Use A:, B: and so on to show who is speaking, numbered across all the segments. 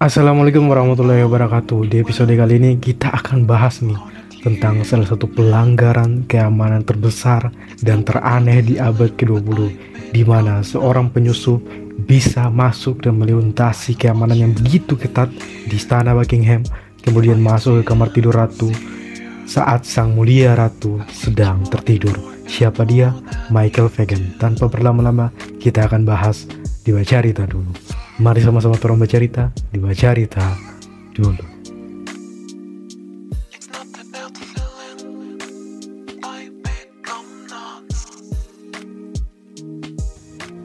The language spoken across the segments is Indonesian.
A: Assalamualaikum warahmatullahi wabarakatuh. Di episode kali ini kita akan bahas nih tentang salah satu pelanggaran keamanan terbesar dan teraneh di abad ke-20 di mana seorang penyusup bisa masuk dan melintasi keamanan yang begitu ketat di istana Buckingham kemudian masuk ke kamar tidur ratu saat sang mulia ratu sedang tertidur. Siapa dia? Michael Fagan. Tanpa berlama-lama, kita akan bahas di Bacarita dulu. Mari sama-sama turun bercerita di Bacarita dulu.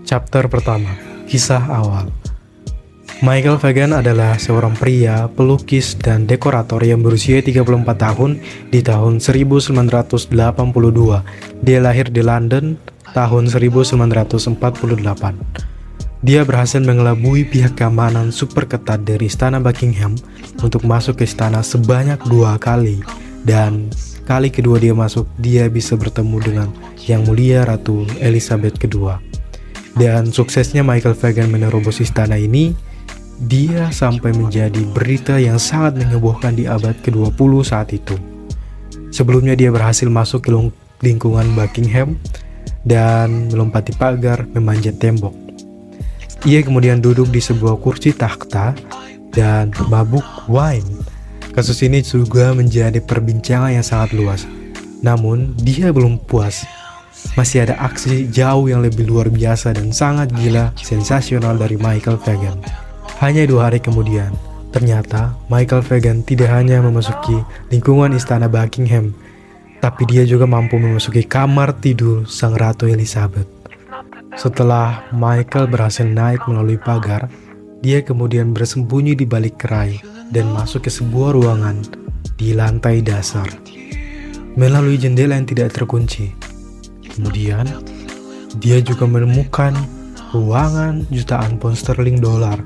A: Chapter pertama, kisah awal. Michael Fagan adalah seorang pria, pelukis, dan dekorator yang berusia 34 tahun di tahun 1982. Dia lahir di London tahun 1948. Dia berhasil mengelabui pihak keamanan super ketat dari istana Buckingham untuk masuk ke istana sebanyak dua kali dan kali kedua dia masuk dia bisa bertemu dengan yang mulia Ratu Elizabeth II. Dan suksesnya Michael Fagan menerobos istana ini, dia sampai menjadi berita yang sangat mengebohkan di abad ke-20 saat itu. Sebelumnya dia berhasil masuk ke lingkungan Buckingham dan melompati pagar memanjat tembok. Ia kemudian duduk di sebuah kursi takhta dan mabuk wine. Kasus ini juga menjadi perbincangan yang sangat luas. Namun, dia belum puas. Masih ada aksi jauh yang lebih luar biasa dan sangat gila sensasional dari Michael Fagan. Hanya dua hari kemudian, ternyata Michael Fagan tidak hanya memasuki lingkungan istana Buckingham, tapi dia juga mampu memasuki kamar tidur Sang Ratu Elizabeth. Setelah Michael berhasil naik melalui pagar, dia kemudian bersembunyi di balik kerai dan masuk ke sebuah ruangan di lantai dasar. Melalui jendela yang tidak terkunci. Kemudian, dia juga menemukan ruangan jutaan pound sterling dolar,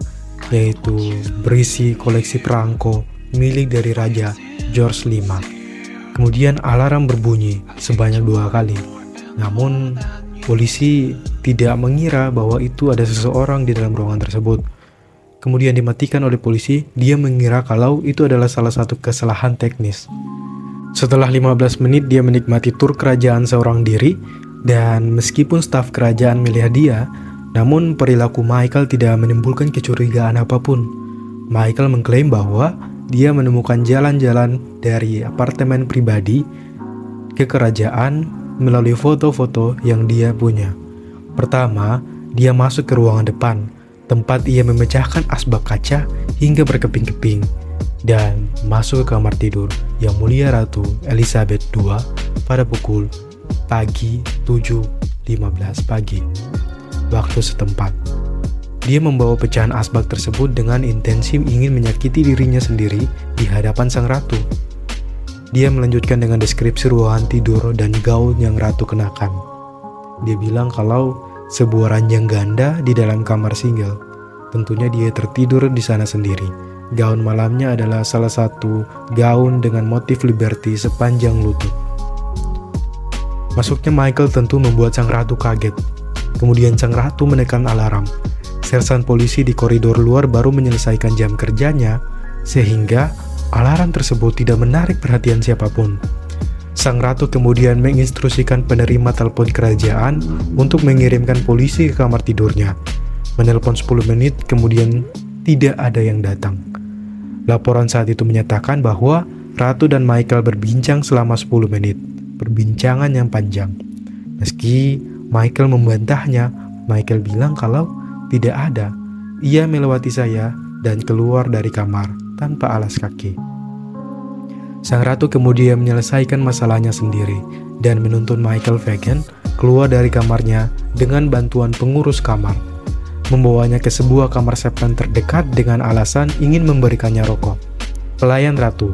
A: yaitu berisi koleksi perangko milik dari Raja George V. Kemudian alarm berbunyi sebanyak dua kali. Namun, polisi tidak mengira bahwa itu ada seseorang di dalam ruangan tersebut. Kemudian dimatikan oleh polisi, dia mengira kalau itu adalah salah satu kesalahan teknis. Setelah 15 menit dia menikmati tur kerajaan seorang diri dan meskipun staf kerajaan melihat dia, namun perilaku Michael tidak menimbulkan kecurigaan apa pun. Michael mengklaim bahwa dia menemukan jalan-jalan dari apartemen pribadi ke kerajaan melalui foto-foto yang dia punya. Pertama, dia masuk ke ruangan depan, tempat ia memecahkan asbak kaca hingga berkeping-keping, dan masuk ke kamar tidur yang mulia Ratu Elizabeth II pada pukul pagi 7.15 pagi, waktu setempat. Dia membawa pecahan asbak tersebut dengan intensi ingin menyakiti dirinya sendiri di hadapan sang ratu. Dia melanjutkan dengan deskripsi ruangan tidur dan gaun yang ratu kenakan. Dia bilang kalau sebuah ranjang ganda di dalam kamar single. Tentunya dia tertidur di sana sendiri. Gaun malamnya adalah salah satu gaun dengan motif liberty sepanjang lutut. Masuknya Michael tentu membuat sang ratu kaget. Kemudian sang ratu menekan alarm. Sersan polisi di koridor luar baru menyelesaikan jam kerjanya, sehingga alarm tersebut tidak menarik perhatian siapa pun. Sang ratu kemudian menginstruksikan penerima telepon kerajaan untuk mengirimkan polisi ke kamar tidurnya. Menelpon 10 menit kemudian tidak ada yang datang. Laporan saat itu menyatakan bahwa Ratu dan Michael berbincang selama 10 menit. Perbincangan yang panjang. Meski Michael membantahnya, Michael bilang kalau tidak ada. Ia melewati saya dan keluar dari kamar tanpa alas kaki. Sang ratu kemudian menyelesaikan masalahnya sendiri dan menuntun Michael Fagan keluar dari kamarnya dengan bantuan pengurus kamar. Membawanya ke sebuah kamar septan terdekat dengan alasan ingin memberikannya rokok. Pelayan ratu,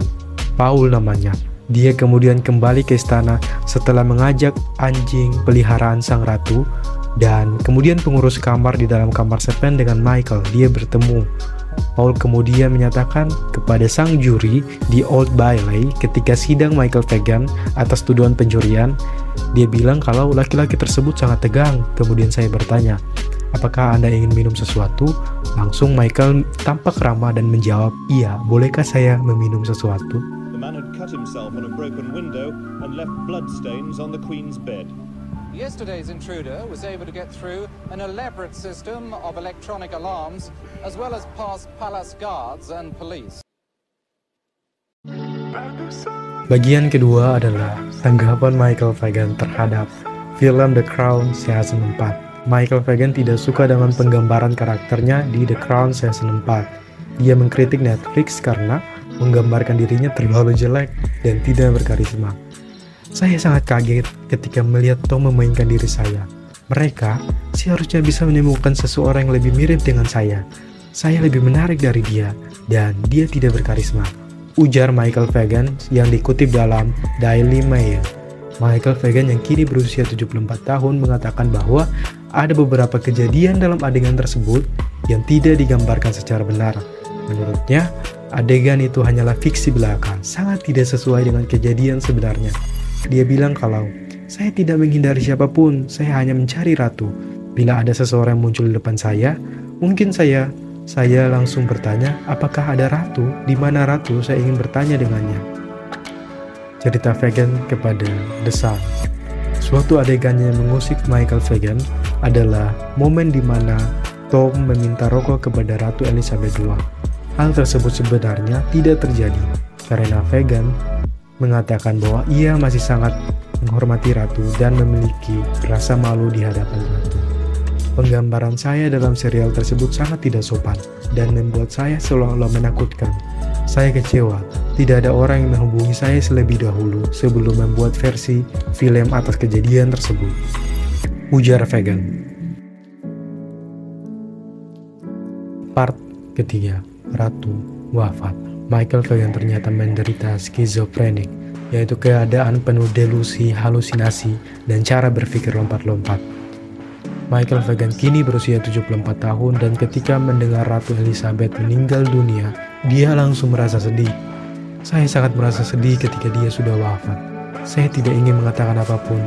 A: Paul namanya, dia kemudian kembali ke istana setelah mengajak anjing peliharaan sang ratu dan kemudian pengurus kamar di dalam kamar septen dengan Michael. Dia bertemu Paul kemudian menyatakan kepada sang juri di Old Bailey ketika sidang Michael Fagan atas tuduhan pencurian, dia bilang kalau laki-laki tersebut sangat tegang. Kemudian saya bertanya, apakah Anda ingin minum sesuatu? Langsung Michael tampak ramah dan menjawab, iya, bolehkah saya meminum sesuatu?
B: Yesterday's intruder was able to get through an elaborate system of electronic alarms, as well as past palace guards and police.
A: Bagian kedua adalah tanggapan Michael Fagan terhadap film The Crown season 4. Michael Fagan tidak suka dengan penggambaran karakternya di The Crown season 4. Dia mengkritik Netflix karena menggambarkan dirinya terlalu jelek dan tidak berkarisma. Saya sangat kaget ketika melihat Tom memainkan diri saya. Mereka seharusnya bisa menemukan seseorang yang lebih mirip dengan saya. Saya lebih menarik dari dia, dan dia tidak berkarisma. Ujar Michael Fagan yang dikutip dalam Daily Mail. Michael Fagan yang kini berusia 74 tahun mengatakan bahwa ada beberapa kejadian dalam adegan tersebut yang tidak digambarkan secara benar. Menurutnya, adegan itu hanyalah fiksi belaka, sangat tidak sesuai dengan kejadian sebenarnya. Dia bilang kalau saya tidak menghindari siapa pun, saya hanya mencari ratu. Bila ada seseorang muncul di depan saya, mungkin saya saya langsung bertanya, apakah ada ratu? Di mana ratu? Saya ingin bertanya dengannya. Cerita Vegan kepada The Sun. Suatu adegan yang mengusik Michael Vegan adalah momen di mana Tom meminta rokok kepada Ratu Elizabeth II. Hal tersebut sebenarnya tidak terjadi karena Vegan mengatakan bahwa ia masih sangat menghormati ratu dan memiliki rasa malu di hadapan ratu. Penggambaran saya dalam serial tersebut sangat tidak sopan dan membuat saya seolah-olah menakutkan. Saya kecewa, tidak ada orang yang menghubungi saya selebih dahulu sebelum membuat versi film atas kejadian tersebut. Ujar Vegan. Part ketiga, Ratu wafat. Michael Fagan ternyata menderita skizofrenik, yaitu keadaan penuh delusi, halusinasi, dan cara berpikir lompat-lompat. Michael Fagan kini berusia 74 tahun dan ketika mendengar Ratu Elizabeth meninggal dunia, dia langsung merasa sedih. Saya sangat merasa sedih ketika dia sudah wafat. Saya tidak ingin mengatakan apa pun,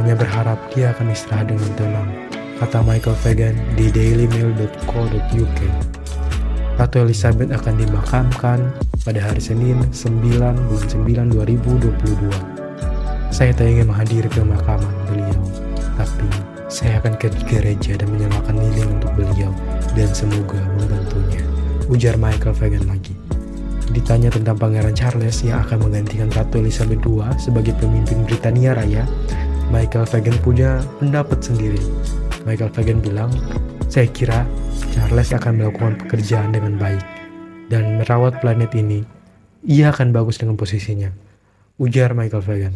A: hanya berharap dia akan istirahat dengan tenang, kata Michael Fagan di dailymail.co.uk. Ratu Elizabeth akan dimakamkan pada hari Senin 9 bulan 9 2022. Saya tak ingin menghadiri pemakaman beliau, tapi saya akan ke gereja dan menyalakan lilin untuk beliau dan semoga membantunya. Ujar Michael Fagan lagi. Ditanya tentang Pangeran Charles yang akan menggantikan Ratu Elizabeth II sebagai pemimpin Britania Raya, Michael Fagan punya pendapat sendiri. Michael Fagan bilang, saya kira Charles akan melakukan pekerjaan dengan baik dan merawat planet ini. Ia akan bagus dengan posisinya. Ujar Michael Fagan.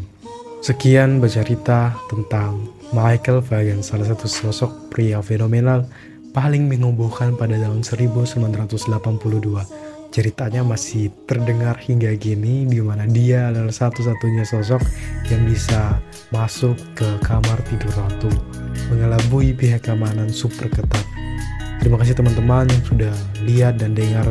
A: Sekian bercerita tentang Michael Fagan, salah satu sosok pria fenomenal paling mengubuhkan pada tahun 1982. Ceritanya masih terdengar hingga gini di mana dia adalah satu-satunya sosok yang bisa masuk ke kamar tidur ratu, mengelabui pihak keamanan super ketat Terima kasih teman-teman yang sudah lihat dan dengar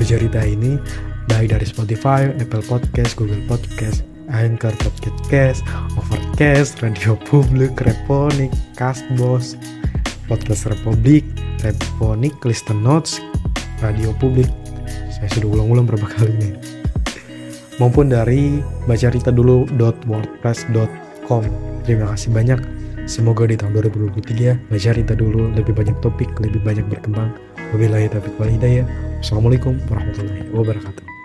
A: bercerita ini baik dari Spotify, Apple Podcast, Google Podcast, Anchor Podcast, Overcast, Radio Publik, Reponik, Castbox, Podcast Republik, Reponik, Listen Notes, Radio Publik. Saya sudah ulang-ulang berapa kali ini. Maupun dari bacaritadulu.wordpress.com. Terima kasih banyak Semoga di tahun 2023 baca cerita dulu lebih banyak topik, lebih banyak berkembang. Wabillahi taufiq wal hidayah. Assalamualaikum warahmatullahi wabarakatuh.